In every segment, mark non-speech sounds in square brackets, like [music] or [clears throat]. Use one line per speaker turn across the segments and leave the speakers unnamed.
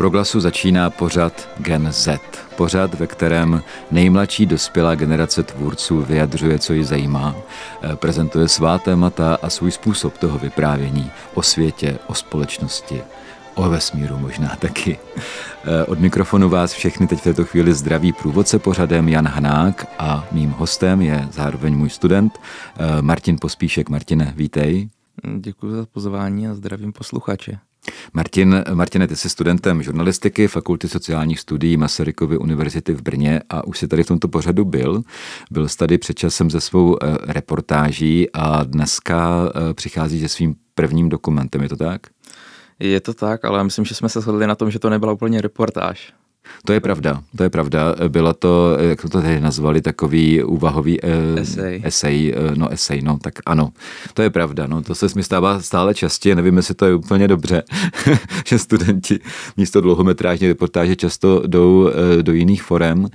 Proglasu začíná pořad Gen Z. Pořad, ve kterém nejmladší dospělá generace tvůrců vyjadřuje, co ji zajímá, eh, prezentuje svá témata a svůj způsob toho vyprávění o světě, o společnosti, o vesmíru možná [laughs] taky. Eh, od mikrofonu vás všechny teď v této chvíli zdraví průvodce pořadem Jan Hanák a mým hostem je zároveň můj student eh, Martin Pospíšek. Martine, vítej.
Děkuji za pozvání a zdravím posluchače.
Martin, Martine, ty jsi studentem žurnalistiky Fakulty sociálních studií Masarykovy univerzity v Brně a už jsi tady v tomto pořadu byl. Byl jsi tady před časem ze svou eh, reportáží a dneska přichází se svým prvním dokumentem, je to tak?
Je to tak, ale myslím, že jsme se shodli na tom, že to nebyla úplně reportáž.
To je pravda, to je pravda. Byla to, jak to tady nazvali, takový úvahový
eh, esej.
esej, eh, no esej, no tak ano, to je pravda, no to se mi stává stále častěji, nevím, jestli to je úplně dobře, [laughs] že studenti místo dlouhometrážní reportáže často jdou eh, do jiných forem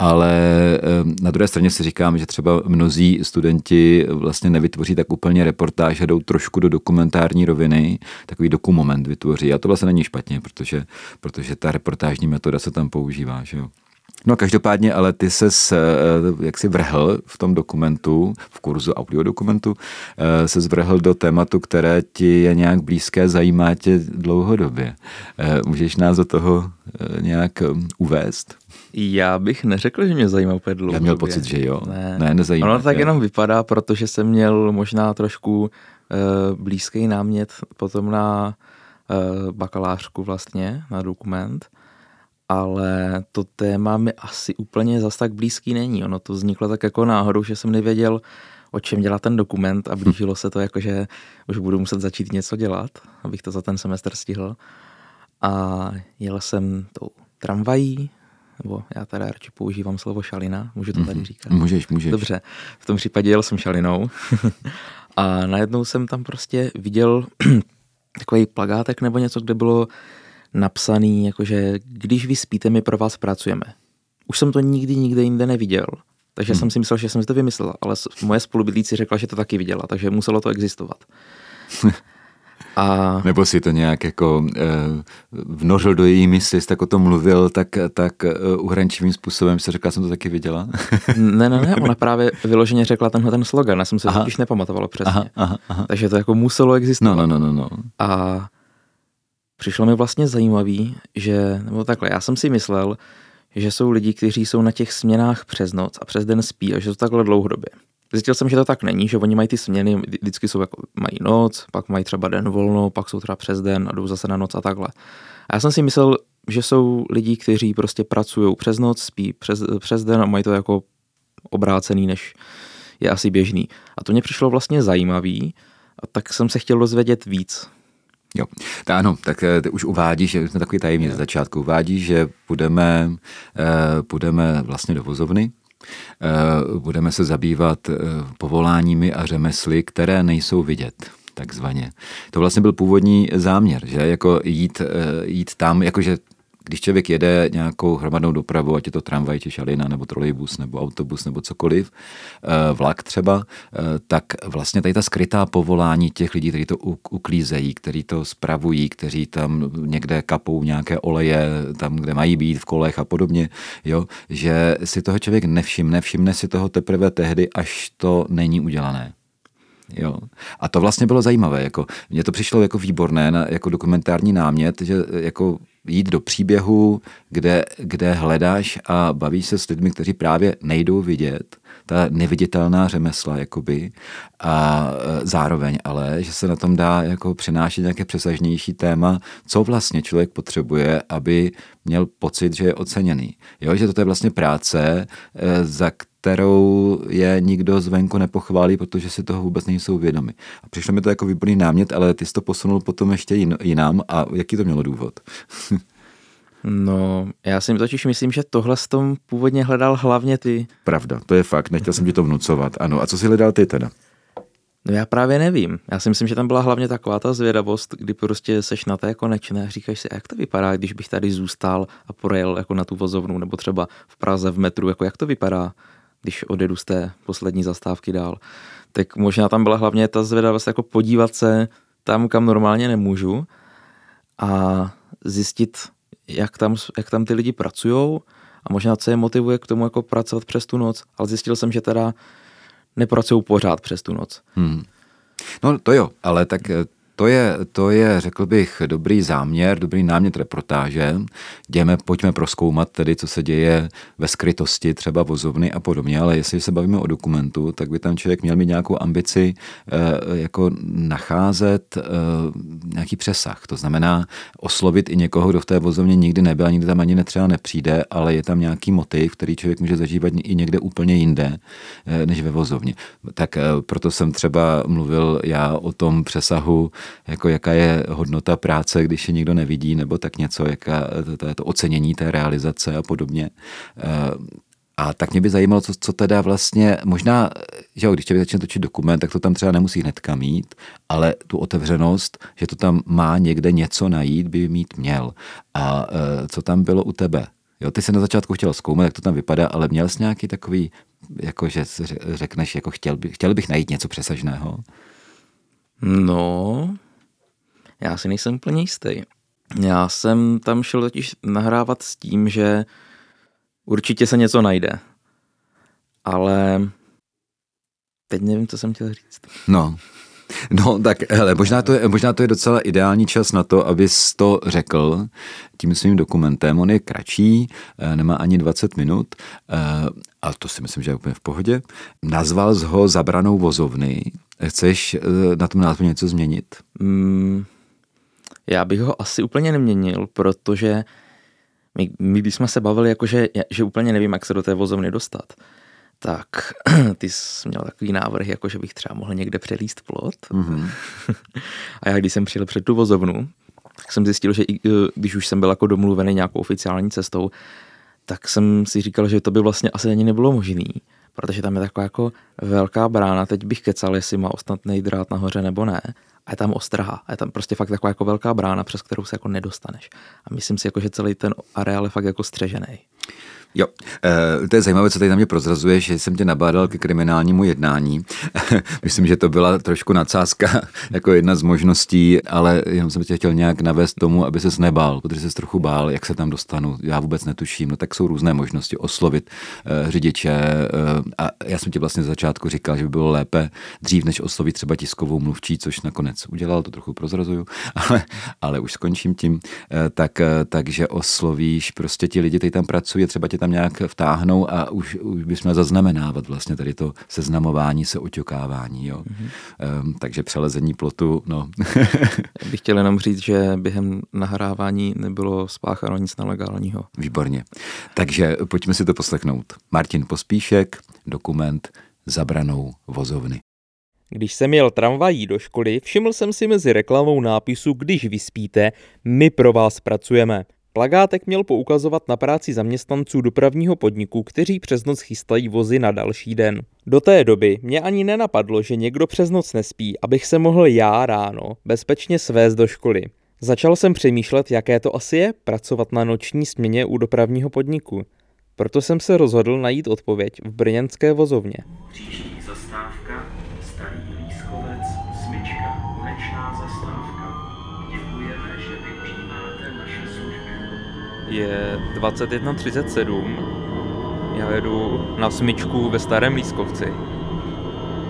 ale na druhé straně si říkám, že třeba mnozí studenti vlastně nevytvoří tak úplně reportáž a jdou trošku do dokumentární roviny, takový dokumoment vytvoří. A to vlastně není špatně, protože, protože ta reportážní metoda se tam používá. Že jo? No každopádně, ale ty se jak si vrhl v tom dokumentu, v kurzu audiodokumentu, eh, se zvrhl do tématu, které ti je nějak blízké, zajímá tě dlouhodobě. Eh, můžeš nás do toho eh, nějak uvést?
Já bych neřekl, že mě zajímá úplně dlouhodobě.
Já měl pocit, že jo. Ne, ne nezajímá.
Ono tak jenom vypadá, protože jsem měl možná trošku blízký námět potom na bakalářku vlastně, na dokument ale to téma mi asi úplně zas tak blízký není. Ono to vzniklo tak jako náhodou, že jsem nevěděl, o čem dělá ten dokument a blížilo se to jako, že už budu muset začít něco dělat, abych to za ten semestr stihl. A jel jsem tou tramvají, nebo já tady radši používám slovo šalina, můžu to tady mhm. říkat?
Můžeš, můžeš.
Dobře, v tom případě jel jsem šalinou [laughs] a najednou jsem tam prostě viděl [clears throat] takový plagátek nebo něco, kde bylo napsaný, jakože když vy spíte, my pro vás pracujeme. Už jsem to nikdy nikde jinde neviděl, takže hmm. jsem si myslel, že jsem si to vymyslel, ale moje spolubydlící řekla, že to taky viděla, takže muselo to existovat. [laughs]
A... Nebo si to nějak jako e, vnořil do její mysli, tak o tom mluvil, tak, tak e, uhrančivým způsobem se řekla, jsem to taky viděla.
ne, ne, ne, ona [laughs] právě vyloženě řekla tenhle ten slogan, já jsem se aha. totiž nepamatovala přesně. Aha, aha, aha. Takže to jako muselo existovat.
No, no, no, no. no.
A přišlo mi vlastně zajímavý, že, nebo takhle, já jsem si myslel, že jsou lidi, kteří jsou na těch směnách přes noc a přes den spí a že to takhle dlouhodobě. Zjistil jsem, že to tak není, že oni mají ty směny, vždycky jsou jako, mají noc, pak mají třeba den volno, pak jsou třeba přes den a jdou zase na noc a takhle. A já jsem si myslel, že jsou lidi, kteří prostě pracují přes noc, spí přes, přes den a mají to jako obrácený, než je asi běžný. A to mě přišlo vlastně zajímavý, a tak jsem se chtěl dozvědět víc.
Jo, tak ano, tak eh, ty už uvádí, že jsme takový tajemně z začátku, uvádí, že budeme, eh, budeme vlastně do vozovny, eh, budeme se zabývat povoláními a řemesly, které nejsou vidět takzvaně. To vlastně byl původní záměr, že? Jako jít, jít tam, jakože když člověk jede nějakou hromadnou dopravu, ať je to tramvaj, či šalina, nebo trolejbus, nebo autobus, nebo cokoliv, eh, vlak třeba, eh, tak vlastně tady ta skrytá povolání těch lidí, kteří to uklízejí, kteří to spravují, kteří tam někde kapou nějaké oleje, tam, kde mají být v kolech a podobně, jo, že si toho člověk nevšimne, všimne si toho teprve tehdy, až to není udělané. Jo. A to vlastně bylo zajímavé. Jako, mně to přišlo jako výborné, na, jako dokumentární námět, že jako jít do příběhu, kde, kde hledáš a bavíš se s lidmi, kteří právě nejdou vidět, ta neviditelná řemesla, jakoby, a e, zároveň ale, že se na tom dá jako přinášet nějaké přesažnější téma, co vlastně člověk potřebuje, aby měl pocit, že je oceněný. Jo, že to je vlastně práce, e, za kterou je nikdo zvenku nepochválí, protože si toho vůbec nejsou vědomi. A přišlo mi to jako výborný námět, ale ty jsi to posunul potom ještě jinam a jaký to mělo důvod? [laughs]
No, já si totiž myslím, že tohle s tom původně hledal hlavně ty.
Pravda, to je fakt, nechtěl jsem ti to vnucovat. Ano, a co si hledal ty teda?
No já právě nevím. Já si myslím, že tam byla hlavně taková ta zvědavost, kdy prostě seš na té konečné a říkáš si, jak to vypadá, když bych tady zůstal a projel jako na tu vozovnu, nebo třeba v Praze v metru, jako jak to vypadá, když odjedu z té poslední zastávky dál. Tak možná tam byla hlavně ta zvědavost jako podívat se tam, kam normálně nemůžu a zjistit, jak tam, jak tam ty lidi pracují a možná co je motivuje k tomu jako pracovat přes tu noc, ale zjistil jsem, že teda nepracují pořád přes tu noc. Hmm.
No to jo, ale tak eh, to je, to je, řekl bych, dobrý záměr, dobrý námět reportáže. Jdeme, pojďme proskoumat tedy, co se děje ve skrytosti, třeba vozovny a podobně, ale jestli se bavíme o dokumentu, tak by tam člověk měl mít nějakou ambici eh, jako nacházet eh, nějaký přesah. To znamená oslovit i někoho, kdo v té vozovně nikdy nebyl, nikdy tam ani netřeba nepřijde, ale je tam nějaký motiv, který člověk může zažívat i někde úplně jinde, eh, než ve vozovně. Tak proto jsem třeba mluvil já o tom přesahu jako jaká je hodnota práce, když je nikdo nevidí, nebo tak něco, jaká to, to, to ocenění té realizace a podobně. Eh, a tak mě by zajímalo, co, co teda vlastně, možná, že jo, když člověk začne točit dokument, tak to tam třeba nemusí hnedka mít, ale tu otevřenost, že to tam má někde něco najít, by mít měl. A eh, co tam bylo u tebe? Jo, ty se na začátku chtěl zkoumat, jak to tam vypadá, ale měl jsi nějaký takový, jako že řekneš, jako chtěl, by, chtěl bych najít něco přesažného?
No, já si nejsem úplně jistý. Já jsem tam šel totiž nahrávat s tím, že určitě se něco najde. Ale teď nevím, co jsem chtěl říct.
No, No tak hele, možná to, je, možná to je docela ideální čas na to, abys to řekl tím svým dokumentem. On je kratší, eh, nemá ani 20 minut, eh, a to si myslím, že je úplně v pohodě. Nazval z ho Zabranou vozovny. Chceš eh, na tom názvu něco změnit? Mm,
já bych ho asi úplně neměnil, protože my, my bychom se bavili jako, že, že úplně nevím, jak se do té vozovny dostat. Tak [clears throat] ty jsi měl takový návrh, jako že bych třeba mohl někde přelíst plot. Mm-hmm. [laughs] A já když jsem přijel před tu vozovnu, tak jsem zjistil, že i, e, když už jsem byl jako domluvený nějakou oficiální cestou, tak jsem si říkal, že to by vlastně asi ani nebylo možný, protože tam je taková jako velká brána, teď bych kecal, jestli má ostatný drát nahoře nebo ne a je tam ostraha. A je tam prostě fakt taková jako velká brána, přes kterou se jako nedostaneš. A myslím si, jako, že celý ten areál je fakt jako střežený.
Jo, e, to je zajímavé, co tady na mě prozrazuje, že jsem tě nabádal ke kriminálnímu jednání. [laughs] Myslím, že to byla trošku nadsázka [laughs] jako jedna z možností, ale jenom jsem tě chtěl nějak navést tomu, aby ses nebál, protože se trochu bál, jak se tam dostanu. Já vůbec netuším. No tak jsou různé možnosti oslovit e, řidiče. E, a já jsem ti vlastně z začátku říkal, že by bylo lépe dřív, než oslovit třeba tiskovou mluvčí, což nakonec udělal, to trochu prozrazuju, [laughs] ale, ale už skončím tím. E, tak, e, takže oslovíš prostě ti lidi, kteří tam pracují, třeba tě tam nějak vtáhnou a už, už bychom zaznamenávat vlastně tady to seznamování se oťokávání. Jo. Mm-hmm. Um, takže přelezení plotu, no.
Já [laughs] bych chtěl jenom říct, že během nahrávání nebylo spácháno nic nelegálního.
Výborně. Takže pojďme si to poslechnout. Martin Pospíšek, dokument Zabranou vozovny.
Když jsem jel tramvají do školy, všiml jsem si mezi reklamou nápisu Když vyspíte, my pro vás pracujeme. Plagátek měl poukazovat na práci zaměstnanců dopravního podniku, kteří přes noc chystají vozy na další den. Do té doby mě ani nenapadlo, že někdo přes noc nespí, abych se mohl já ráno bezpečně svést do školy. Začal jsem přemýšlet, jaké to asi je pracovat na noční směně u dopravního podniku. Proto jsem se rozhodl najít odpověď v brněnské vozovně. Příští je 21.37. Já jedu na smyčku ve Starém Lískovci,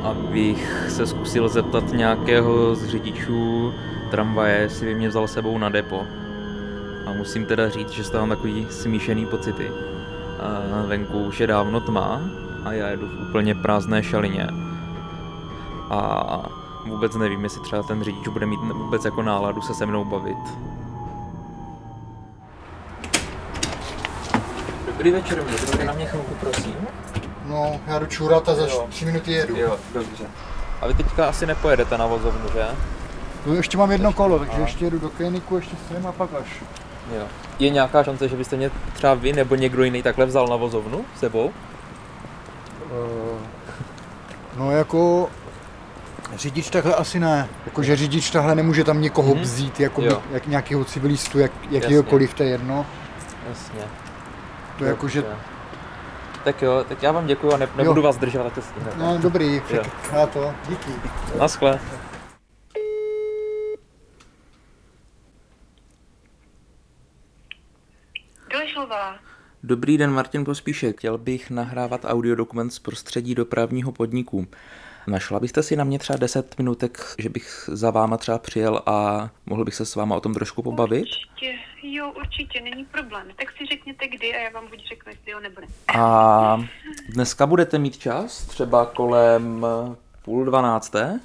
abych se zkusil zeptat nějakého z řidičů tramvaje, jestli by mě vzal sebou na depo. A musím teda říct, že mám takový smíšený pocity. A venku už je dávno tma a já jedu v úplně prázdné šalině. A vůbec nevím, jestli třeba ten řidič bude mít vůbec jako náladu se se mnou bavit. Dobrý večer, můžete na mě chvilku, prosím?
No, já jdu čurat a za jo. tři minuty jedu.
Jo, dobře. A vy teďka asi nepojedete na vozovnu, že?
No, ještě mám jedno kolo, takže Aha. ještě jedu do kliniku, ještě s a pak až.
Jo. Je nějaká šance, že byste mě třeba vy nebo někdo jiný takhle vzal na vozovnu sebou? Uh,
no jako Řidič takhle asi ne. Jakože řidič takhle nemůže tam někoho mm-hmm. vzít, jako jak nějakého civilistu, jak, jakýhokoliv, to je jedno.
Jasně.
To jako, že...
Tak jo, tak já vám děkuji a ne, nebudu jo. vás držet, to
No dobrý, tak já to, díky.
Naschle.
Dobrý den, Martin Pospíšek. Chtěl bych nahrávat audiodokument z prostředí dopravního podniku. Našla byste si na mě třeba 10 minutek, že bych za váma třeba přijel a mohl bych se s váma o tom trošku pobavit?
Určitě, jo, určitě, není problém. Tak si řekněte kdy a já vám buď řeknu, jestli jo nebo ne.
A dneska budete mít čas, třeba kolem půl dvanácté?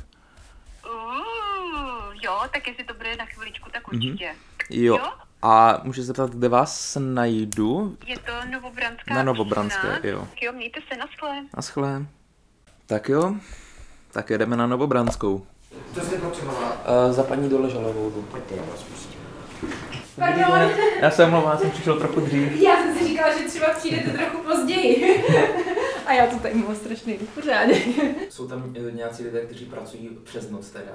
Uh, jo, tak jestli to bude na chviličku, tak určitě.
Jo.
Jo?
A můžu se zeptat, kde vás najdu?
Je to Novobranská
Na Novobranské,
13.
jo.
Jo, mějte se na skle.
Naschle. Tak jo, tak jedeme na Novobranskou.
Co jste potřebovala?
Uh, za paní Doležalovou.
Pojďte, já vás pustím.
Pardon,
Já jsem mluvám, já jsem přišel trochu dřív.
já jsem si říkala, že třeba přijdete trochu později. A já to tady mám strašný pořádek.
Jsou tam eh, nějací lidé, kteří pracují přes noc teda?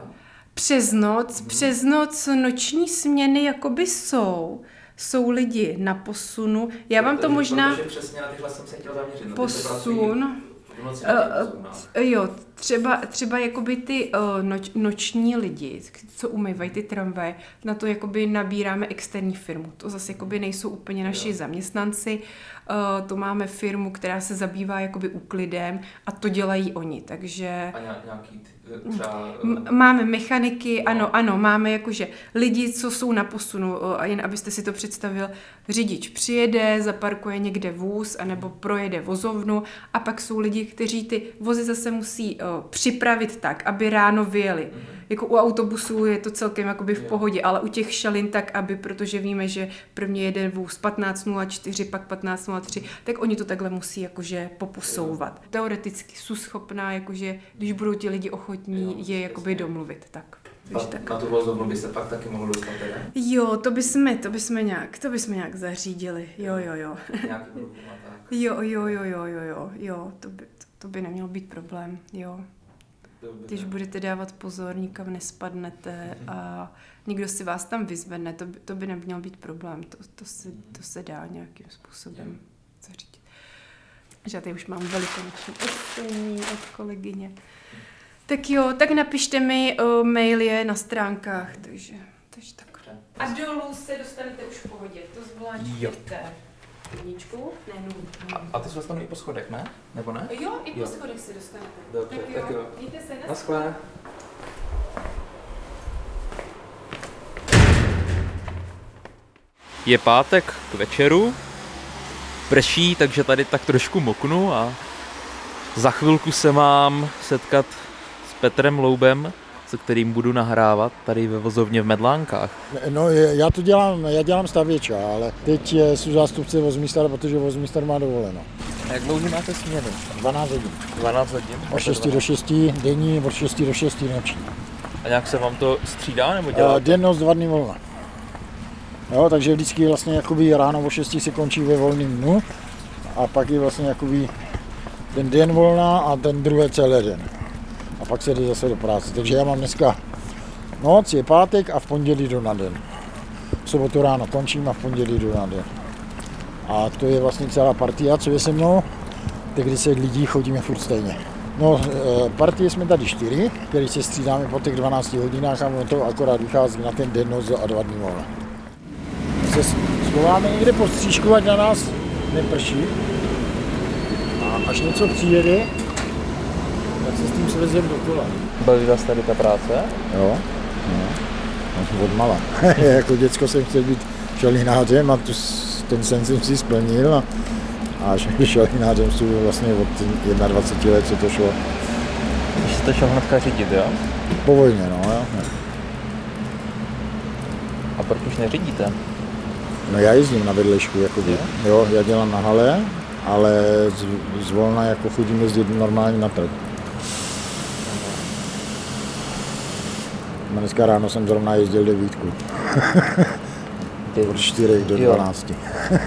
Přes noc, přes noc noční směny jakoby jsou. Jsou lidi na posunu. Já vám to možná
Protože přesně na tyhle jsem se chtěl zaměřit.
posun.
Posунách.
Jo, třeba, třeba jakoby ty uh, noč, noční lidi, co umývají ty tramvaje, na to jakoby nabíráme externí firmu. To zase jakoby nejsou úplně naši zaměstnanci. Uh, to máme firmu, která se zabývá jakoby úklidem a to dělají oni, takže...
A nějak- nějaký ty, třeba... eh,
Máme mechaniky, ano, ano, máme jakože lidi, co jsou na posunu, jen abyste si to představil, řidič přijede, zaparkuje někde vůz, anebo projede vozovnu a pak jsou lidi, kteří ty vozy zase musí o, připravit tak, aby ráno vyjeli. Jako u autobusů je to celkem jakoby v pohodě, ale u těch šalin tak, aby, protože víme, že první jeden vůz 15.04, pak 15.03, tak oni to takhle musí jakože poposouvat. Teoreticky jsou schopná, jakože když budou ti lidi ochotní, je jakoby domluvit. Tak. Takže tak.
na tu vozovnu by se pak taky mohl dostat teda?
Jo, to bychom, to bychom nějak, to bychom nějak zařídili. Jo, jo, jo.
Nějaký [laughs] tak.
Jo, jo, jo, jo, jo, jo, jo, to by, to, to by nemělo být problém, jo.
Dobře.
Když budete dávat pozor, nikam nespadnete a někdo si vás tam vyzvedne, to by, to by neměl být problém, to, to, se, to se dá nějakým způsobem zařídit. Že já tady už mám velikonoční ocenění od kolegyně. Tak jo, tak napište mi, uh, mail je na stránkách, takže, takže tak. A dolů se dostanete už v pohodě, to zvládnete. Jedničku? Ne, nulu.
A ty se dostanou i po schodech, ne? Nebo ne?
Jo, i po
Jo.
schodech se dostanete.
Dobře, tak jo.
Mějte se na
Naschle.
Je pátek k večeru, prší, takže tady tak trošku moknu a za chvilku se mám setkat s Petrem Loubem, se kterým budu nahrávat tady ve vozovně v Medlánkách.
No, já to dělám, já dělám stavěča, ale teď eh, jsou zástupce vozmístara, protože vozmístar má dovoleno.
A jak dlouho máte směnu?
12 hodin.
12 hodin?
Od 6 do 6 denní, od 6 do 6 noční.
A nějak se vám to střídá nebo
Uh,
děláte?
den, noc, dva dny volna. Jo, takže vždycky vlastně jakoby ráno o 6 se končí ve volném dnu a pak je vlastně jakoby ten den volná a ten druhý celý den. A pak se jde zase do práce. Takže já mám dneska noc, je pátek a v pondělí jdu na den. V sobotu ráno končím a v pondělí jdu na den. A to je vlastně celá partia, co je se mnou. Tak když se lidí chodíme furt stejně. No, eh, partie jsme tady čtyři, který se střídáme po těch 12 hodinách a ono to akorát vychází na ten den noc a dva dny volna. Se schováme někde po střížku, ať na nás neprší. A až něco přijede, svezem do kola.
Baví vás tady ta práce?
Jo, no. no od mala. [laughs] jako děcko jsem chtěl být šalinářem a tu, ten sen jsem si splnil a, a [laughs] šalinářem jsou vlastně od 21 let, co to šlo.
Když jste šel hnedka řídit, jo?
Po vojně, no, jo.
A proč už neřídíte?
No já jezdím na vedlejšku, jako jo, já dělám na hale, ale z, zvolna jako chodím jezdit normálně na trh. Dneska ráno jsem zrovna jezdil devítku, [laughs] od 4 do
Jo.
12. [laughs]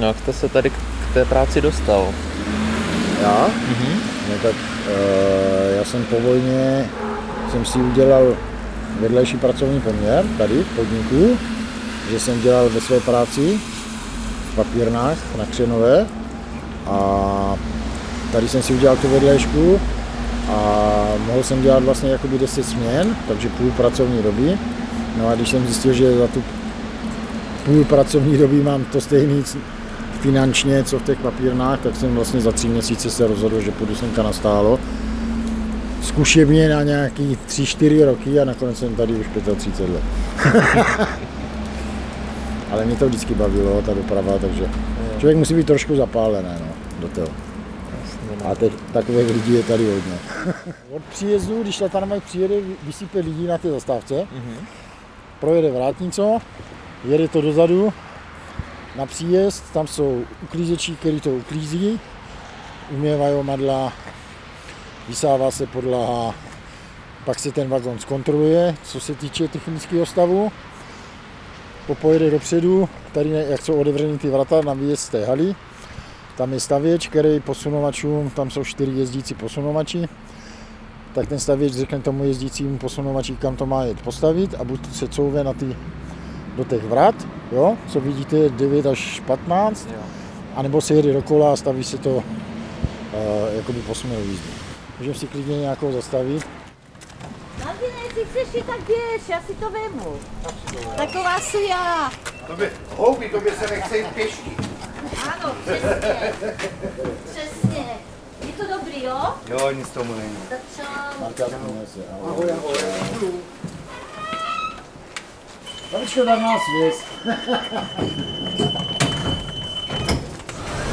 No jak jste se tady k k té práci dostal?
Já?
Mhm.
No tak e, já jsem po vojně, jsem si udělal vedlejší pracovní poměr tady v podniku, že jsem dělal ve své práci v papírnách na Křenové a tady jsem si udělal tu vedlejšku a mohl jsem dělat vlastně jakoby 10 směn, takže půl pracovní doby. No a když jsem zjistil, že za tu půl pracovní doby mám to stejný finančně, co v těch papírnách, tak jsem vlastně za tři měsíce se rozhodl, že půjdu semka na stálo. Zkušebně na nějaký tři, čtyři roky a nakonec jsem tady už 35 let. [laughs] Ale mě to vždycky bavilo, ta doprava, takže člověk musí být trošku zapálený no, do toho. A teď takových lidí je tady hodně. Od příjezdu, když ta tramvaj přijede, vysype lidí na té zastávce, mm-hmm. projede vrátnico, jede to dozadu, na příjezd, tam jsou uklízeči, kteří to uklízí, uměvají madla, vysává se podlaha, pak se ten vagon zkontroluje, co se týče technického stavu, popojede dopředu, tady jak jsou otevřeny ty vrata na výjezd z té haly, tam je stavěč, který posunovačům, tam jsou čtyři jezdící posunovači, tak ten stavěč řekne tomu jezdícímu posunovači, kam to má jet postavit a buď se couve na ty, do těch vrat, jo, co vidíte 9 až 15, jo. anebo se jede dokola a staví se to uh, jakoby posunou jízdu. Můžeme si klidně nějakou zastavit.
Martine, jestli chceš jít, tak běž, já si to vemu. Taková jsem já.
Tobě, houby, tobě se nechce jít pěšky.
Ano, přesně. Přesně. Je to dobrý, jo?
Jo, nic tomu není.
Tak čau.
Marka to. Ahoj, ahoj. Babičko, tak nás věz.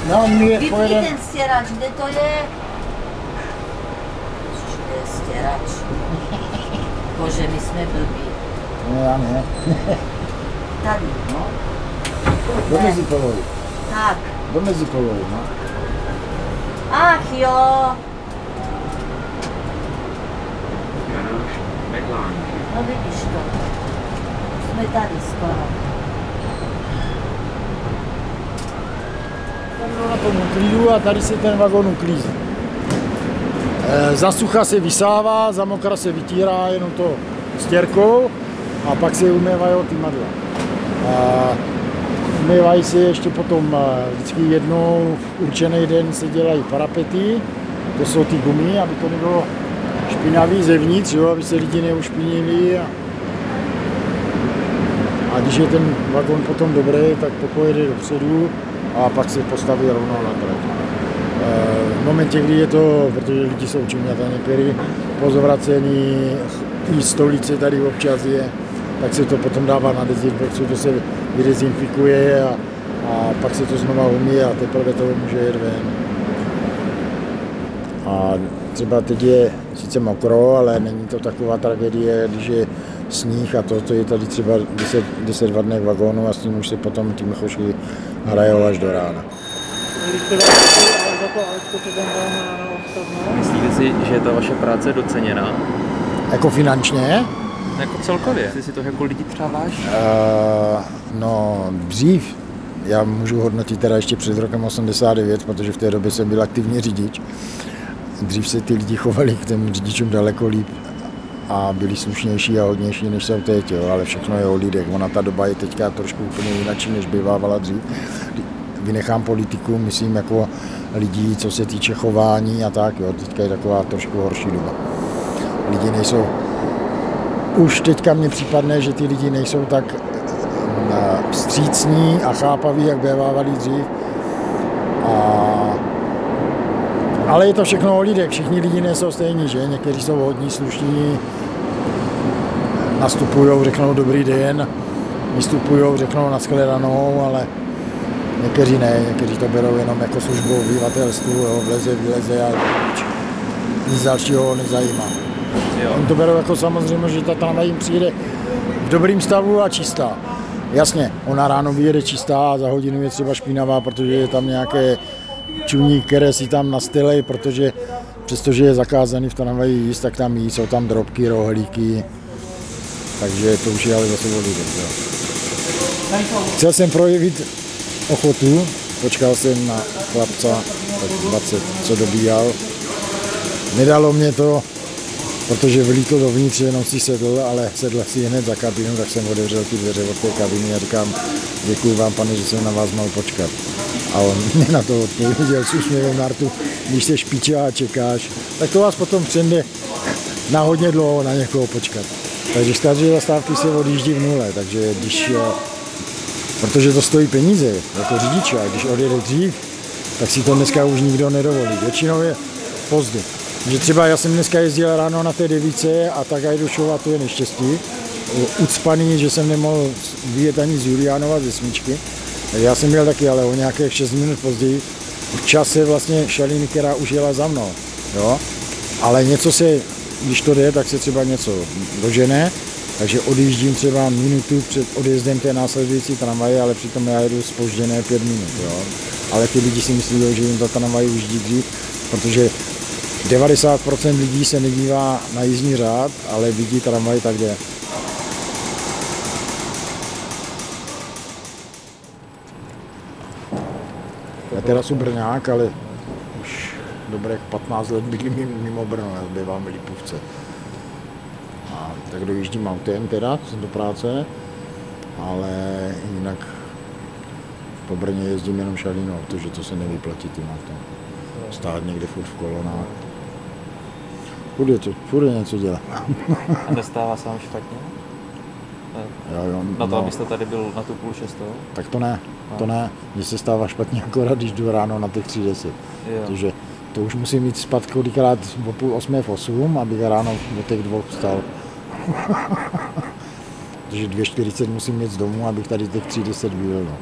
No, my
Vypni
pojedeme.
ten stěrač, kde to je? Kde je stěrač? Bože, my jsme blbí.
Ne, já ne.
Tady, no.
Do Mezipolovi.
Tak.
Do Mezipolovi, no.
Ach jo. No vidíš to. Jsme tady skoro.
Tam na tom uklídu a tady se ten vagon uklízí. E, za sucha se vysává, za mokra se vytírá jenom to stěrkou a pak se umývají ty madla. A umývají se ještě potom e, vždycky jednou v určený den se dělají parapety, to jsou ty gumy, aby to nebylo špinavý zevnitř, jo, aby se lidi neušpinili. A, a když je ten vagon potom dobrý, tak pojede dopředu a pak se postaví rovnou na trať. E, V momentě, kdy je to, protože lidi jsou čuměta některý, pozvracení, i stolice tady občas je, tak se to potom dává na dezinfekci, to se vydezinfikuje a, a pak se to znova umí a teprve to může jet ven. A třeba teď je sice mokro, ale není to taková tragédie, když je sníh a to, to je tady třeba 10, 10 vadných vagónů a s tím už se potom ty mchoši hrajou až do rána.
Myslíte si, že je ta vaše práce doceněná?
Jako finančně?
Jako celkově? Jestli si to jako lidi třeba váží?
Uh, no, dřív, já můžu hodnotit teda ještě před rokem 89, protože v té době jsem byl aktivní řidič. Dřív se ty lidi chovali k těm řidičům daleko líp a byli slušnější a hodnější, než jsou teď, jo, ale všechno je o lidech. Ona ta doba je teďka trošku úplně jinak, než bývávala dřív. Vynechám politiku, myslím jako lidí, co se týče chování a tak, jo, teďka je taková trošku horší doba. Lidi nejsou, už teďka mně případne, že ty lidi nejsou tak eh, vstřícní a chápaví, jak bývávali dřív. A ale je to všechno o lidech, všichni lidi nejsou stejní, že? Někteří jsou hodní, slušní, nastupují, řeknou dobrý den, vystupují, řeknou nashledanou, ale někteří ne, někteří to berou jenom jako službu obyvatelstvu, jo, vleze, vyleze a nic dalšího ho nezajímá.
Jo.
Oni to berou jako samozřejmě, že ta tramvaj jim přijde v dobrým stavu a čistá. Jasně, ona ráno vyjede čistá a za hodinu je třeba špinavá, protože je tam nějaké čuní, které si tam nastylej, protože přestože je zakázaný v tramvaji jíst, tak tam jí, jsou tam drobky, rohlíky, takže to už je ale zase jo. Chtěl jsem projevit ochotu, počkal jsem na chlapca, tak 20, co dobíjal. Nedalo mě to, protože vylítl dovnitř, jenom si sedl, ale sedl si hned za kabinu, tak jsem otevřel ty dveře od té kabiny a říkám, děkuji vám, pane, že jsem na vás mohl počkat. A on [laughs] mě na to odpověděl s úsměvem Nartu, když se špiče a čekáš, tak to vás potom přende na hodně dlouho na někoho počkat. Takže z každé zastávky se odjíždí v nule, takže když eh, protože to stojí peníze jako řidiče a když odjede dřív, tak si to dneska už nikdo nedovolí. Většinou je pozdě. Že třeba já jsem dneska jezdil ráno na té devíce a tak jdu šou a to je neštěstí. Ucpaný, že jsem nemohl vyjet ani z Juliánova ze smíčky. Já jsem měl taky, ale o nějakých 6 minut později v čase vlastně šaliny, která už jela za mnou. Jo? Ale něco se, když to jde, tak se třeba něco dožene, takže odjíždím třeba minutu před odjezdem té následující tramvaje, ale přitom já jedu spožděné pět minut. Jo? Ale ty lidi si myslí, že jim ta tramvaj už dřív, protože 90% lidí se nedívá na jízdní řád, ale vidí tramvaj tak jde. Já teda jsem Brňák, ale už dobrých 15 let bydlím mimo Brno, já bývám v Lipovce. A tak dojíždím autem teda, do práce, ale jinak po Brně jezdím jenom šalínou, protože to se nevyplatí tím autem. Stát někde furt v kolonách. Furt je, to, furt je něco dělat.
A dostává se vám špatně?
Jo, jo,
Na to,
no,
abyste tady byl na tu půl šestou?
tak to ne, to ne. Mně se stává špatně akorát, když jdu ráno na těch 3.10.
Jo.
Protože to už musím mít spát kolikrát o půl osmé v osm, abych ráno o těch dvou vstal. [laughs] Protože 2.40 musím mít z domu, abych tady těch 3.10 byl. No.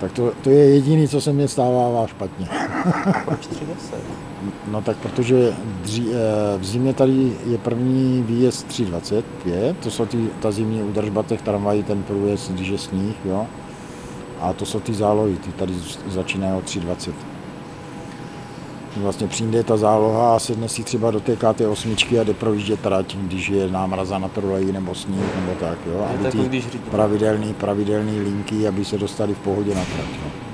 Tak to, to je jediné, co se mě stává špatně.
Proč 310?
No tak protože dří, eh, v zimě tady je první výjezd 3.25, to jsou ty, ta zimní údržba těch tramvají, ten průjezd, když je sníh, jo. A to jsou ty zálohy, ty tady začínají od 3.20. Vlastně přijde ta záloha a sedne si třeba do té KT8 a jde projíždět trať, když je námraza na trolej nebo sníh nebo tak, jo. Aby ty pravidelný, pravidelný linky, aby se dostali v pohodě na trať, jo.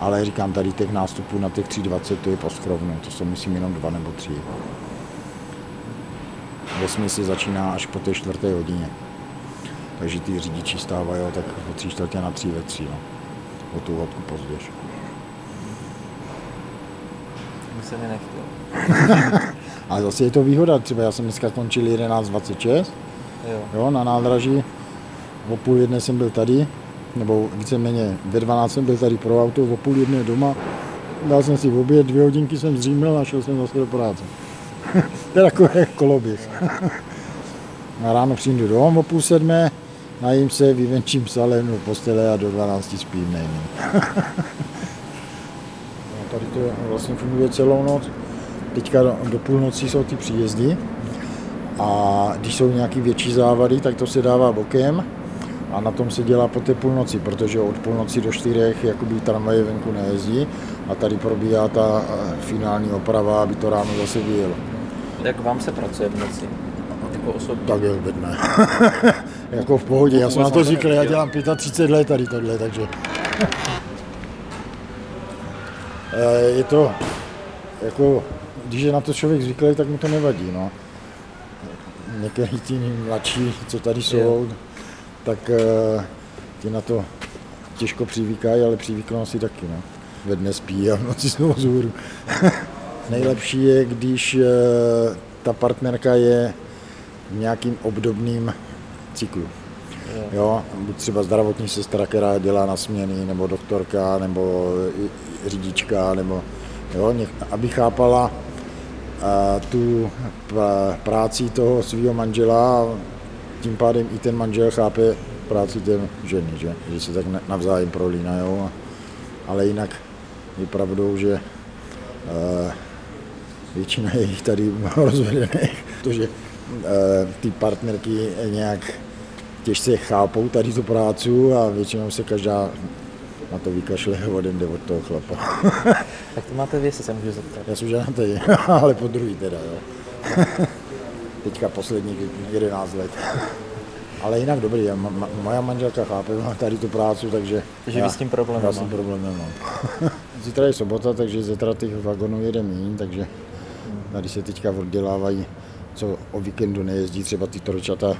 Ale říkám, tady těch nástupů na těch 3.20 to je poskrovno, to jsou myslím jenom dva nebo tři. Ve se začíná až po té čtvrté hodině. Takže ty řidiči stávají tak o tři čtvrtě na tři ve tři, no. O tu hodku později.
Mi se mi nechtěl. [laughs]
Ale zase je to výhoda, třeba já jsem dneska končil 11.26,
Jo.
jo, na nádraží, o půl jedné jsem byl tady, nebo víceméně ve 12 jsem byl tady pro auto, o půl jedné doma, dal jsem si v oběd, dvě hodinky jsem zřímil a šel jsem zase do práce. [laughs] to je takové koloběh. [laughs] a ráno přijdu domů o půl sedmé, najím se, vyvenčím v postele a do 12 spím nejmín. [laughs] no, tady to vlastně funguje celou noc. Teďka do, do půlnoci jsou ty příjezdy a když jsou nějaké větší závady, tak to se dává bokem a na tom se dělá po té půlnoci, protože od půlnoci do čtyřech jakoby tramvaje venku nejezdí a tady probíhá ta eh, finální oprava, aby to ráno zase vyjelo.
Jak vám se pracuje v noci? Jako osobně?
Tak je bedné. [laughs] jako v pohodě, já jsem na to zvyklý, já dělám 35 let tady tohle, takže... [laughs] Eh, je to, jako, když je na to člověk zvyklý, tak mu to nevadí, no. Některý ti mladší, co tady jsou, tak eh, ti na to těžko přivíkají, ale přivyknou si taky, no. Ve dne spí a v noci jsou vzhůru. [laughs] Nejlepší je, když eh, ta partnerka je v nějakým obdobným cyklu. Jo, buď třeba zdravotní sestra, která dělá na směny, nebo doktorka, nebo řidička, nebo jo, aby chápala a, tu práci toho svého manžela tím pádem i ten manžel chápe práci té ženy, že, že se tak na- navzájem prolínají. Ale jinak je pravdou, že eh, většina je jich tady [laughs] rozvedených, protože eh, ty partnerky nějak těžce chápou tady tu práci a většinou se každá na to vykašle [laughs] a jeden jde od toho chlapa.
Tak to máte vy, se můžu zeptat.
Já jsem ženatý, [laughs] ale po druhý teda, jo. Teďka posledních 11 let. [laughs] Ale jinak dobrý, já, ma, moja manželka chápe tady tu práci, takže...
Takže
já,
vy s tím problém
Já s tím
nemáte.
problém nemám. [laughs] Zítra je sobota, takže zítra těch vagonů jede méně, takže tady se teďka oddělávají, co o víkendu nejezdí třeba ty tročata,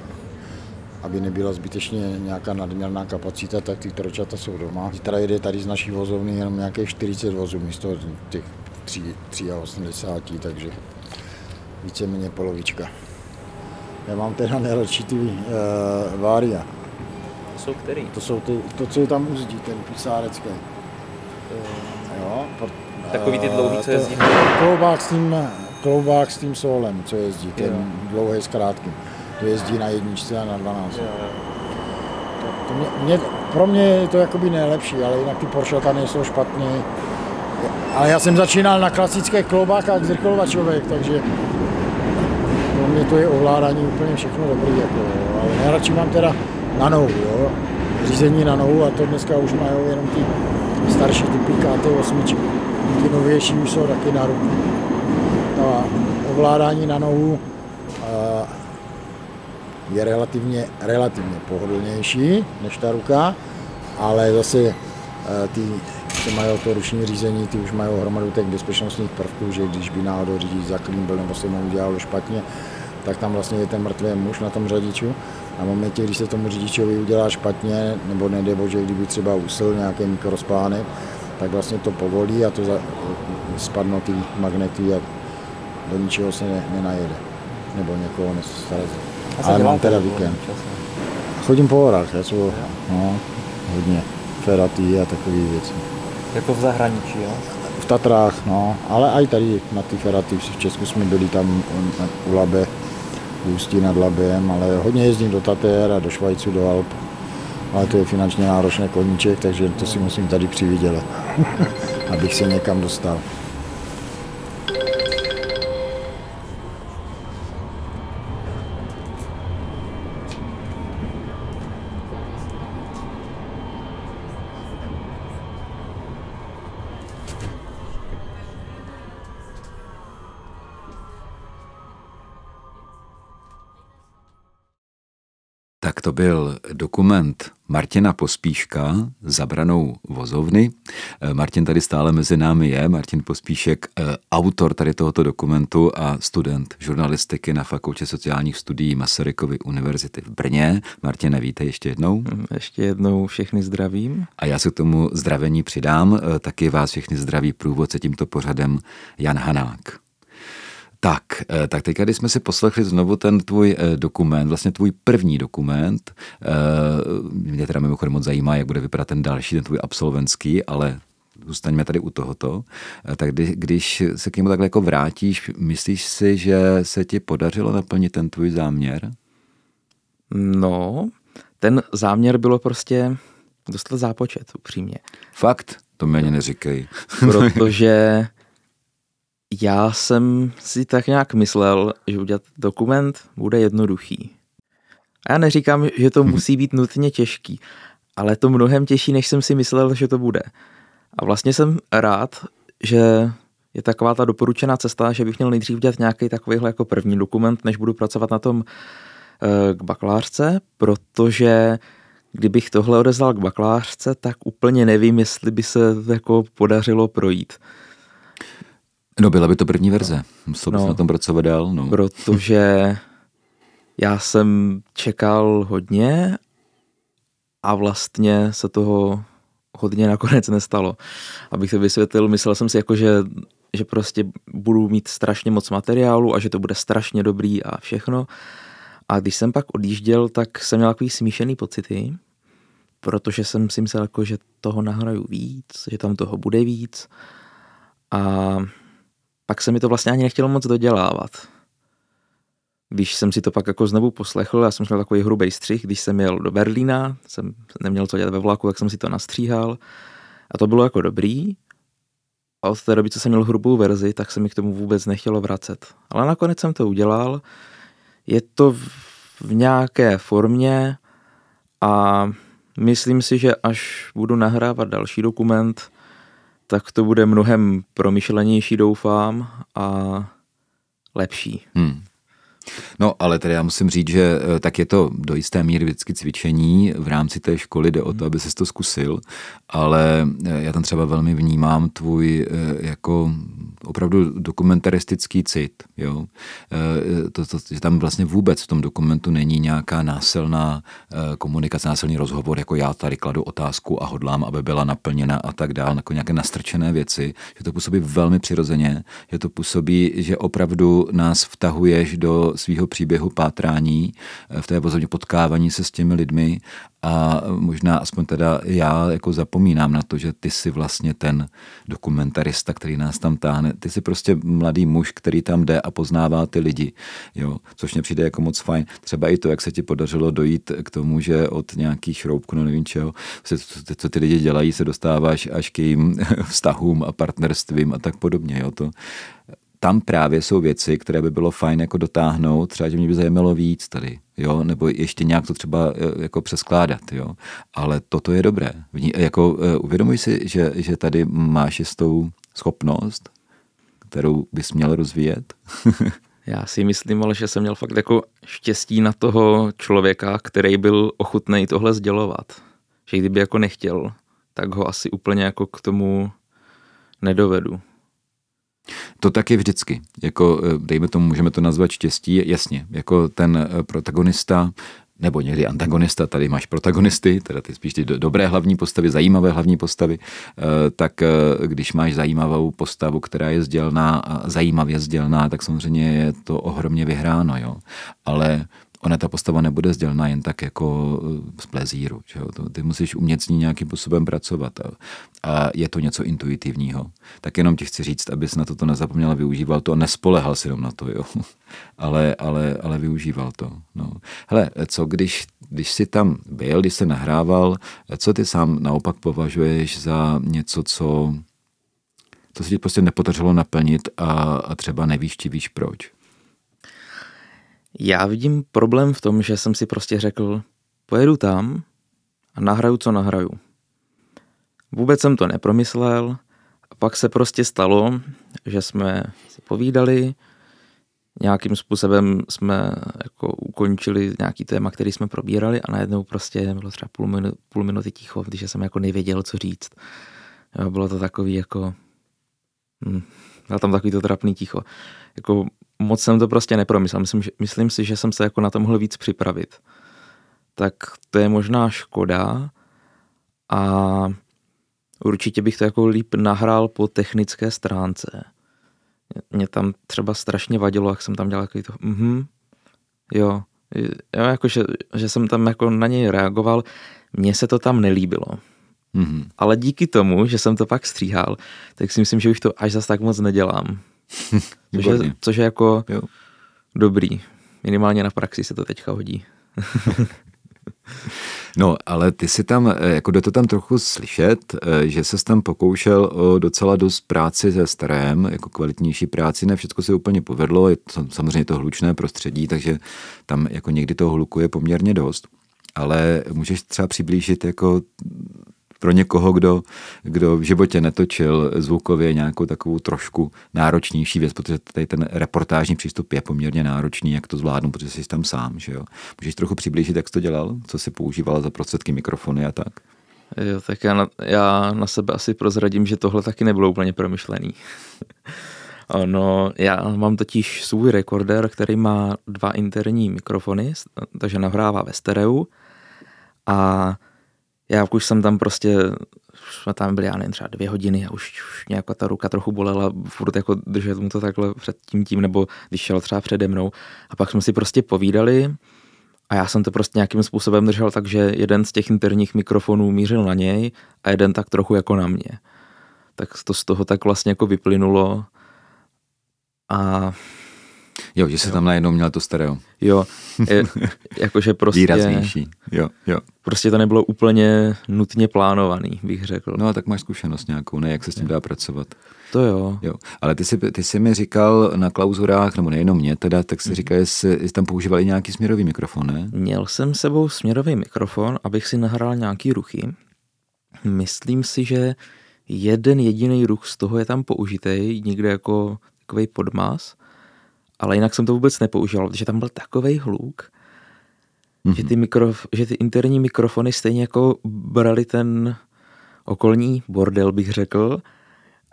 aby nebyla zbytečně nějaká nadměrná kapacita, tak ty tročata jsou doma. Zítra jede tady z naší vozovny jenom nějaké 40 vozů místo těch 3, 83, takže víceméně polovička. Já mám teda nejradši ty uh, Vária.
jsou který?
To jsou ty, to, co je tam uzdí, ten pisárecký. Jo,
Takový ty dlouhý, co
to-
jezdí.
Kloubák s tím, kloubák s tím solem, co jezdí, ten
Jo.
dlouhý s krátkým. To jezdí na jedničce a na 12. To, to mě, mě, pro mě je to jakoby nejlepší, ale jinak ty Porsche nejsou špatně. Ale já jsem začínal na klasické kloubákách zrychlovačovek, takže pro mě to je ovládání úplně všechno dobrý. Jako, jo. Ale nejradši mám teda na nohu, jo. řízení na nohu a to dneska už mají jenom ty starší typy KT8. Ty novější už jsou taky na ruku. A ovládání na nohu je relativně, relativně pohodlnější než ta ruka, ale zase e, ty, co mají to ruční řízení, ty už mají hromadu těch bezpečnostních prvků, že když by náhodou řidič zaklíbil nebo se mu udělalo špatně, tak tam vlastně je ten mrtvý muž na tom řadiču. A v momentě, když se tomu řidičovi udělá špatně, nebo nedej bože, kdyby třeba usil nějaký mikrospánek, tak vlastně to povolí a to za, spadnou ty magnety a do ničeho se ne, nenajede. Nebo někoho nesrazí. Ale mám teda víkend. Chodím po horách, já jsou, no, hodně feratý a takové věci.
Jako v zahraničí, jo?
V Tatrách, no, ale i tady na ty feraty v Česku jsme byli tam u Labe, Ústí nad Labem, ale hodně jezdím do Tater a do Švajcu, do Alp. Ale to je finančně náročné koníček, takže to si musím tady přivydělat, [laughs] abych se někam dostal.
Tak to byl dokument Martina Pospíška Zabranou vozovny. Eh, Martin tady stále mezi námi je. Martin Pospíšek, eh, autor tady tohoto dokumentu a student žurnalistiky na Fakultě sociálních studií Masarykovy univerzity v Brně. Martin, víte ještě jednou.
Ještě jednou všechny zdravím.
A já se k tomu zdravení přidám. Eh, Taky vás všechny zdraví průvodce tímto pořadem Jan Hanák. Tak, eh, tak teď, když jsme si poslechli znovu ten tvůj eh, dokument, vlastně tvůj první dokument, eh, mě teda mimochodem moc zajímá, jak bude vypadat ten další, ten tvůj absolventský, ale zůstaňme tady u tohoto. Tak kdy, když se k němu takhle jako vrátíš, myslíš si, že se ti podařilo naplnit ten tvůj záměr?
No, ten záměr bylo prostě dostat zápočet, upřímně.
Fakt? To mi ani neříkej.
Protože já jsem si tak nějak myslel, že udělat dokument bude jednoduchý. A já neříkám, že to musí být nutně těžký, ale to mnohem těžší, než jsem si myslel, že to bude. A vlastně jsem rád, že je taková ta doporučená cesta, že bych měl nejdřív udělat nějaký takovýhle jako první dokument, než budu pracovat na tom eh, k bakalářce, protože kdybych tohle odeslal k bakalářce, tak úplně nevím, jestli by se jako podařilo projít.
No byla by to první verze. Musel bys
No.
na tom pracovat dál. No.
protože já jsem čekal hodně a vlastně se toho hodně nakonec nestalo. Abych to vysvětlil, myslel jsem si jako, že, že prostě budu mít strašně moc materiálu a že to bude strašně dobrý a všechno. A když jsem pak odjížděl, tak jsem měl takový smíšený pocity, protože jsem si myslel, jako, že toho nahraju víc, že tam toho bude víc. A pak se mi to vlastně ani nechtělo moc dodělávat. Když jsem si to pak jako znovu poslechl, já jsem měl takový hrubý střih, když jsem jel do Berlína, jsem neměl co dělat ve vlaku, tak jsem si to nastříhal a to bylo jako dobrý. A od té doby, co jsem měl hrubou verzi, tak se mi k tomu vůbec nechtělo vracet. Ale nakonec jsem to udělal. Je to v, v nějaké formě a myslím si, že až budu nahrávat další dokument, tak to bude mnohem promyšlenější, doufám, a lepší.
Hmm. No, ale tedy já musím říct, že eh, tak je to do jisté míry vždycky cvičení. V rámci té školy jde o to, aby ses to zkusil, ale eh, já tam třeba velmi vnímám tvůj eh, jako opravdu dokumentaristický cit. Jo? To, to, že tam vlastně vůbec v tom dokumentu není nějaká násilná komunikace, násilný rozhovor, jako já tady kladu otázku a hodlám, aby byla naplněna a tak dále, jako nějaké nastrčené věci, že to působí velmi přirozeně, že to působí, že opravdu nás vtahuješ do svého příběhu pátrání, v té vozovně potkávání se s těmi lidmi a možná aspoň teda já jako zapomínám na to, že ty jsi vlastně ten dokumentarista, který nás tam táhne. Ty jsi prostě mladý muž, který tam jde a poznává ty lidi, jo, což mě přijde jako moc fajn. Třeba i to, jak se ti podařilo dojít k tomu, že od nějakých šroubků, no nevím čeho, co ty lidi dělají, se dostáváš až k jejím [laughs] vztahům a partnerstvím a tak podobně. Jo. To, tam právě jsou věci, které by bylo fajn jako dotáhnout, třeba, že mě by zajímalo víc tady, jo, nebo ještě nějak to třeba e, jako přeskládat, jo, ale toto je dobré. Jako e, uvědomuj si, že, že tady máš jistou schopnost, kterou bys měl rozvíjet. [laughs]
Já si myslím, ale že jsem měl fakt jako štěstí na toho člověka, který byl ochutný tohle sdělovat. Že kdyby jako nechtěl, tak ho asi úplně jako k tomu nedovedu.
To taky vždycky. Jako, eh, dejme tomu, můžeme to nazvat štěstí, jasně. Jako ten eh, protagonista nebo někdy antagonista, tady máš protagonisty, teda ty spíš ty dobré hlavní postavy, zajímavé hlavní postavy, eh, tak když máš zajímavou postavu, která je sdělná a zajímavě sdělná, tak samozřejmě je to ohromně vyhráno, jo. Ale ona ta postava nebude sdělná jen tak jako eh, z plezíru. Že jo? To, ty musíš umět s ní nějakým způsobem pracovat a, a je to něco intuitivního. Tak jenom ti chci říct, abys na toto nezapomněl, využíval to a nespolehal si jenom na to, jo. [laughs] ale, ale, ale využíval to. No. Hele, co když, když jsi tam byl, když se nahrával, co ty sám naopak považuješ za něco, co, co se ti prostě nepodařilo naplnit a, a třeba nevíš, či víš proč?
Já vidím problém v tom, že jsem si prostě řekl, pojedu tam a nahraju, co nahraju. Vůbec jsem to nepromyslel a pak se prostě stalo, že jsme si povídali, nějakým způsobem jsme jako ukončili nějaký téma, který jsme probírali a najednou prostě bylo třeba půl, minu, půl minuty ticho, když jsem jako nevěděl, co říct. Bylo to takový jako... Hm, bylo tam takový to trapný ticho. Jako moc jsem to prostě nepromyslel. Myslím, že, myslím si, že jsem se jako na to mohl víc připravit. Tak to je možná škoda a určitě bych to jako líp nahrál po technické stránce. Mě tam třeba strašně vadilo, jak jsem tam dělal takový to, mhm, jo, jo jako, že, že jsem tam jako na něj reagoval, mně se to tam nelíbilo. Mm-hmm. Ale díky tomu, že jsem to pak stříhal, tak si myslím, že už to až zas tak moc nedělám. [laughs] což, je, což je jako jo. dobrý. Minimálně na praxi se to teďka hodí. [laughs]
No, ale ty si tam, eh, jako jde to tam trochu slyšet, eh, že se tam pokoušel o docela dost práci se starém, jako kvalitnější práci, ne všechno se úplně povedlo, je to, samozřejmě to hlučné prostředí, takže tam jako někdy toho hluku je poměrně dost, ale můžeš třeba přiblížit jako pro někoho, kdo, kdo v životě netočil zvukově nějakou takovou trošku náročnější věc, protože tady ten reportážní přístup je poměrně náročný, jak to zvládnu, protože jsi tam sám. Že jo? Můžeš trochu přiblížit, jak jsi to dělal, co jsi používal za prostředky mikrofony a tak?
Jo, tak já na, já na sebe asi prozradím, že tohle taky nebylo úplně promyšlený. [laughs] No, já mám totiž svůj rekorder, který má dva interní mikrofony, takže nahrává ve stereu a já už jsem tam prostě, jsme tam byli, já nevím, třeba dvě hodiny a už, už nějaká ta ruka trochu bolela, furt jako držet mu to takhle před tím tím, nebo když šel třeba přede mnou. A pak jsme si prostě povídali a já jsem to prostě nějakým způsobem držel tak, že jeden z těch interních mikrofonů mířil na něj a jeden tak trochu jako na mě. Tak to z toho tak vlastně jako vyplynulo a
Jo, že se jo. tam najednou měl to stereo.
Jo, je, jakože prostě...
Výraznější, jo, jo.
Prostě to nebylo úplně nutně plánovaný, bych řekl.
No a tak máš zkušenost nějakou, ne, jak se s tím dá pracovat.
To jo.
jo. Ale ty jsi, ty jsi mi říkal na klauzurách, nebo nejenom mě teda, tak si mm. říkal, jestli, jestli tam používali nějaký směrový mikrofon, ne?
Měl jsem sebou směrový mikrofon, abych si nahrál nějaký ruchy. Myslím si, že jeden jediný ruch z toho je tam použitý, někde jako takový podmas ale jinak jsem to vůbec nepoužíval, protože tam byl takový hluk, mm-hmm. že, ty mikrof- že ty interní mikrofony stejně jako brali ten okolní bordel, bych řekl,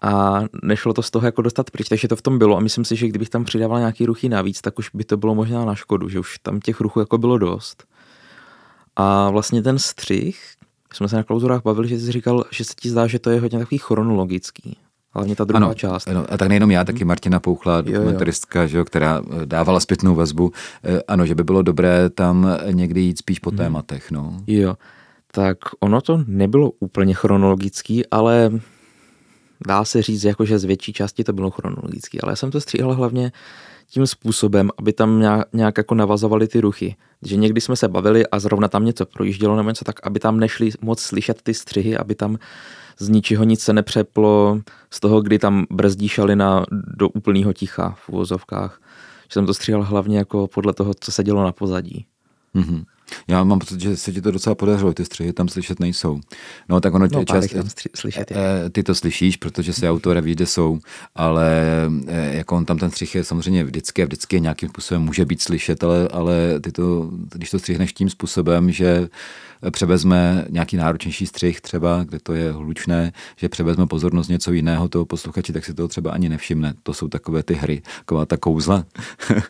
a nešlo to z toho jako dostat pryč, takže to v tom bylo a myslím si, že kdybych tam přidával nějaký ruchy navíc, tak už by to bylo možná na škodu, že už tam těch ruchů jako bylo dost. A vlastně ten střih, jsme se na klauzurách bavili, že jsi říkal, že se ti zdá, že to je hodně takový chronologický. Hlavně ta druhá
ano,
část.
Ano, a tak nejenom já, taky Martina Pouchla, dokumentaristka, jo, jo. Že, která eh, dávala zpětnou vazbu. Eh, ano, že by bylo dobré tam někdy jít spíš po hmm. tématech. No.
Jo, tak ono to nebylo úplně chronologický, ale dá se říct, jako že z větší části to bylo chronologický, ale já jsem to stříhal hlavně tím způsobem, aby tam nějak, nějak jako navazovaly ty ruchy. Že někdy jsme se bavili a zrovna tam něco projíždělo nebo něco, tak aby tam nešli moc slyšet ty střihy, aby tam z ničeho nic se nepřeplo z toho, kdy tam brzdí šalina do úplného ticha v uvozovkách. Že jsem to stříhal hlavně jako podle toho, co se dělo na pozadí.
Mm-hmm. Já mám pocit, že se ti to docela podařilo, ty střihy tam slyšet nejsou. No tak ono
no, čas, tam stři- slyšet je.
Eh, ty to slyšíš, protože si autora ví, kde jsou, ale eh, jako on tam ten střih je samozřejmě vždycky a vždycky nějakým způsobem může být slyšet, ale, ale ty to, když to střihneš tím způsobem, že převezme nějaký náročnější střih třeba, kde to je hlučné, že převezme pozornost něco jiného toho posluchači, tak si toho třeba ani nevšimne. To jsou takové ty hry, taková ta kouzla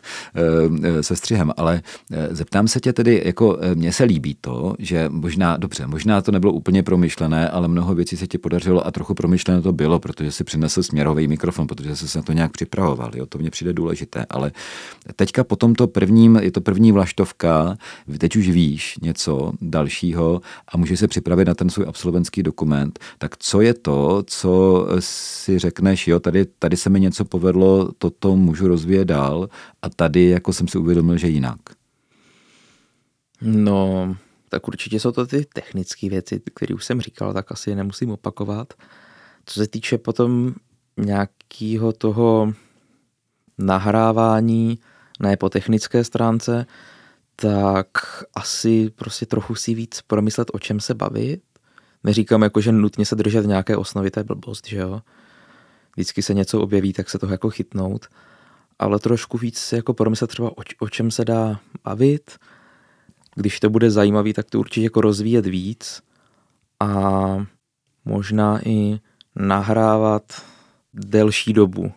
[laughs] se střihem. Ale eh, zeptám se tě tedy, jako eh, mně se líbí to, že možná, dobře, možná to nebylo úplně promyšlené, ale mnoho věcí se ti podařilo a trochu promyšlené to bylo, protože si přinesl směrový mikrofon, protože jsi se na to nějak připravoval. Jo? To mně přijde důležité. Ale teďka po tomto prvním, je to první vlaštovka, teď už víš něco další dalšího a můžeš se připravit na ten svůj absolventský dokument, tak co je to, co si řekneš, jo, tady, tady se mi něco povedlo, toto můžu rozvíjet dál a tady jako jsem si uvědomil, že jinak.
No, tak určitě jsou to ty technické věci, které už jsem říkal, tak asi nemusím opakovat. Co se týče potom nějakého toho nahrávání, ne po technické stránce, tak asi prostě trochu si víc promyslet, o čem se bavit. Neříkám jako, že nutně se držet nějaké osnovy, to je blbost, že jo. Vždycky se něco objeví, tak se toho jako chytnout. Ale trošku víc jako promyslet třeba, o, o čem se dá bavit. Když to bude zajímavý, tak to určitě jako rozvíjet víc. A možná i nahrávat delší dobu.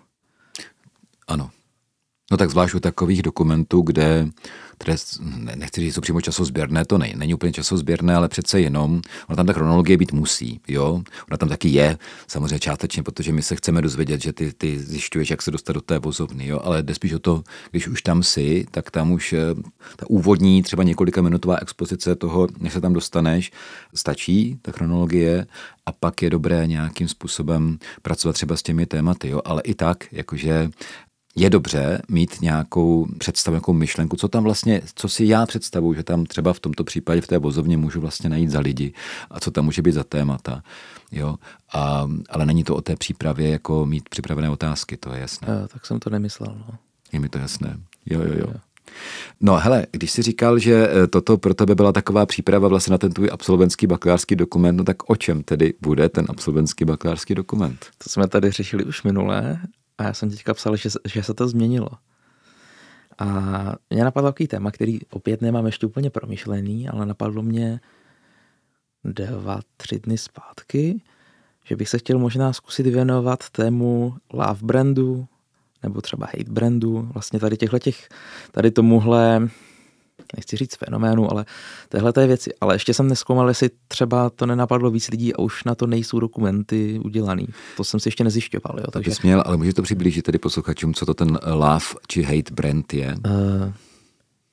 Ano. No tak zvlášť u takových dokumentů, kde které, nechci říct, jsou přímo časozběrné, to ne, není úplně časozběrné, ale přece jenom, ona tam ta chronologie být musí, jo, ona tam taky je, samozřejmě částečně, protože my se chceme dozvědět, že ty, ty zjišťuješ, jak se dostat do té vozovny, jo, ale jde spíš o to, když už tam jsi, tak tam už eh, ta úvodní, třeba několika minutová expozice toho, než se tam dostaneš, stačí, ta chronologie, a pak je dobré nějakým způsobem pracovat třeba s těmi tématy, jo, ale i tak, jakože je dobře mít nějakou představu, nějakou myšlenku, co tam vlastně, co si já představuju, že tam třeba v tomto případě v té vozovně můžu vlastně najít za lidi a co tam může být za témata. Jo? A, ale není to o té přípravě jako mít připravené otázky, to je jasné.
Jo, tak jsem to nemyslel. No.
Je mi to jasné. Jo, jo, jo. No hele, když jsi říkal, že e, toto pro tebe byla taková příprava vlastně na ten tvůj absolventský bakalářský dokument, no tak o čem tedy bude ten absolventský bakalářský dokument?
To jsme tady řešili už minulé a já jsem teďka psal, že, že se to změnilo. A mě napadlo takový téma, který opět nemám ještě úplně promyšlený, ale napadlo mě dva, tři dny zpátky, že bych se chtěl možná zkusit věnovat tému love brandu, nebo třeba hate brandu, vlastně tady těchto těch, tady tomuhle nechci říct fenoménu, ale téhle té věci. Ale ještě jsem neskoumal, jestli třeba to nenapadlo víc lidí a už na to nejsou dokumenty udělaný. To jsem si ještě nezjišťoval. Jo,
takže... Směl, ale můžeš to přiblížit tedy posluchačům, co to ten love či hate brand je? Uh,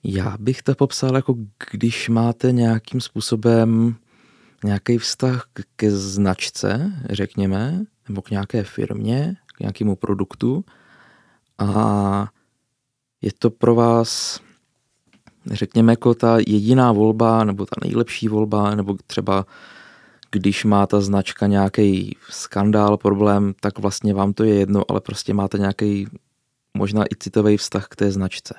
já bych to popsal jako když máte nějakým způsobem nějaký vztah ke značce, řekněme, nebo k nějaké firmě, k nějakému produktu a je to pro vás řekněme, jako ta jediná volba, nebo ta nejlepší volba, nebo třeba když má ta značka nějaký skandál, problém, tak vlastně vám to je jedno, ale prostě máte nějaký možná i citový vztah k té značce.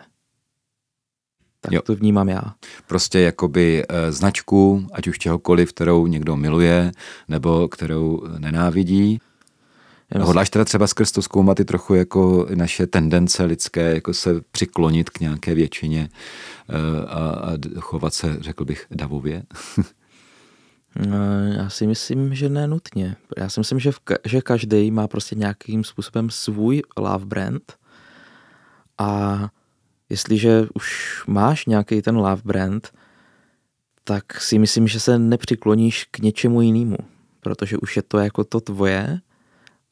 Tak jo. to vnímám já.
Prostě jakoby e, značku, ať už čehokoliv, kterou někdo miluje, nebo kterou nenávidí, Jenom Hodláš teda třeba skrz to zkoumat i trochu jako naše tendence lidské, jako se přiklonit k nějaké většině eh, a, a chovat se, řekl bych, davově? [laughs]
No, já si myslím, že ne nutně. Já si myslím, že, v, že každý má prostě nějakým způsobem svůj love brand a jestliže už máš nějaký ten love brand, tak si myslím, že se nepřikloníš k něčemu jinému, protože už je to jako to tvoje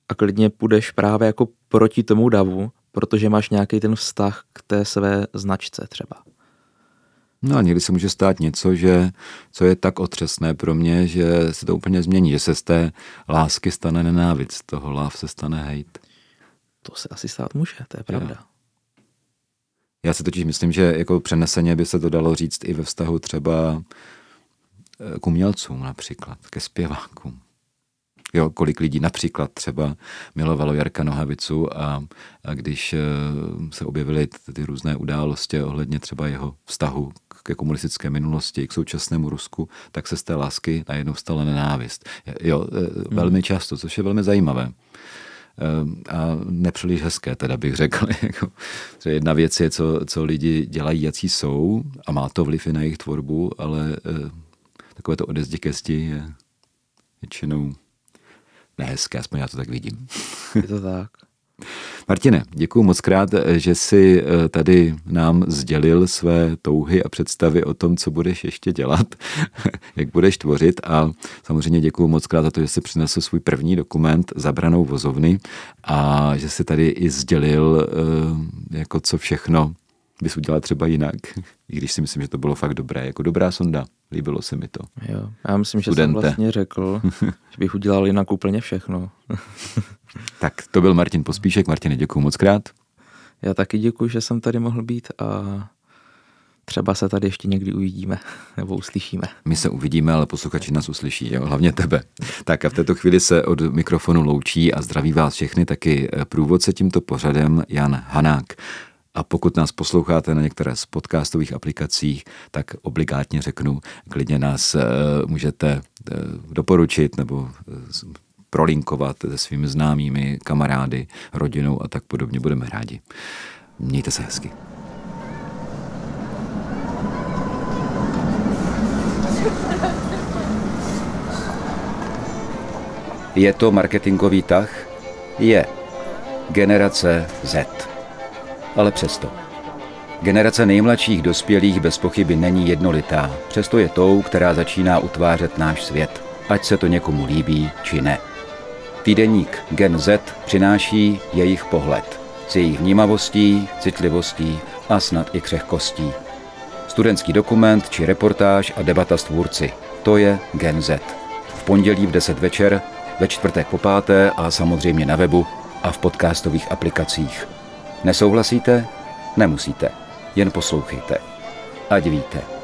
a klidně půjdeš právě jako proti tomu davu, protože máš nějaký ten vztah k té své značce třeba.
No a někdy se může stát něco, že, co je tak otřesné pro mě, že se to úplně změní, že se z té lásky stane nenávist, z toho láv se stane hejt.
To se asi stát může, to je pravda.
Já. Já si totiž myslím, že jako přeneseně by se to dalo říct i ve vztahu třeba eh, k umělcům například, ke zpěvákům. Jo, kolik lidí například třeba milovalo Jarka Nohavicu a, a když eh, se objevily ty, různé události ohledně třeba jeho vztahu ke komunistické minulosti, k současnému Rusku, tak se z té lásky najednou stala nenávist. Jo, eh, hmm. velmi často, což je velmi zajímavé a nepříliš hezké, teda bych řekl. [laughs] Jako, že jedna věc je, co, co lidi dělají, jací jsou a má to vliv i na jejich tvorbu, ale takové to odezděkesti je většinou nehezké, aspoň já to tak vidím.
Je to tak. [laughs]
Martine, děkuji moc krát, že jsi eh, tady nám sdělil své touhy a představy o tom, co budeš ještě dělat, [laughs] jak budeš tvořit a samozřejmě děkuji moc krát za to, že jsi přinesl svůj první dokument Zabranou vozovny a že jsi tady i sdělil, eh, jako co všechno bys udělal třeba jinak, i když si myslím, že to bylo fakt dobré, jako dobrá sonda. Líbilo se mi to.
Jo, já myslím, že Studente. jsem vlastně řekl, že bych udělal jinak úplně všechno. [laughs]
tak to byl Martin Pospíšek. Martine, děkuji moc krát.
Já taky děkuji, že jsem tady mohl být a třeba se tady ještě někdy uvidíme [laughs] nebo uslyšíme.
My se uvidíme, ale posluchači nás uslyší, jo? hlavně tebe. Tak a v této chvíli se od mikrofonu loučí a zdraví vás všechny taky průvodce tímto pořadem Jan Hanák. A pokud nás posloucháte na některé z podcastových aplikacích, tak obligátně řeknu, klidně nás eh, můžete eh, doporučit nebo eh, prolinkovat se svými známými, kamarády, rodinou a tak podobně. Budeme rádi. Mějte se hezky. Je to marketingový tah? Je. Generace Z ale přesto. Generace nejmladších dospělých bez pochyby není jednolitá, přesto je tou, která začíná utvářet náš svět, ať se to někomu líbí či ne. Týdeník Gen Z přináší jejich pohled s jejich vnímavostí, citlivostí a snad i křehkostí. Studentský dokument či reportáž a debata s tvůrci. To je Gen Z. V pondělí v 10 večer, ve čtvrtek po páté a samozřejmě na webu a v podcastových aplikacích. Nesouhlasíte? Nemusíte. Jen poslouchejte. Ať víte.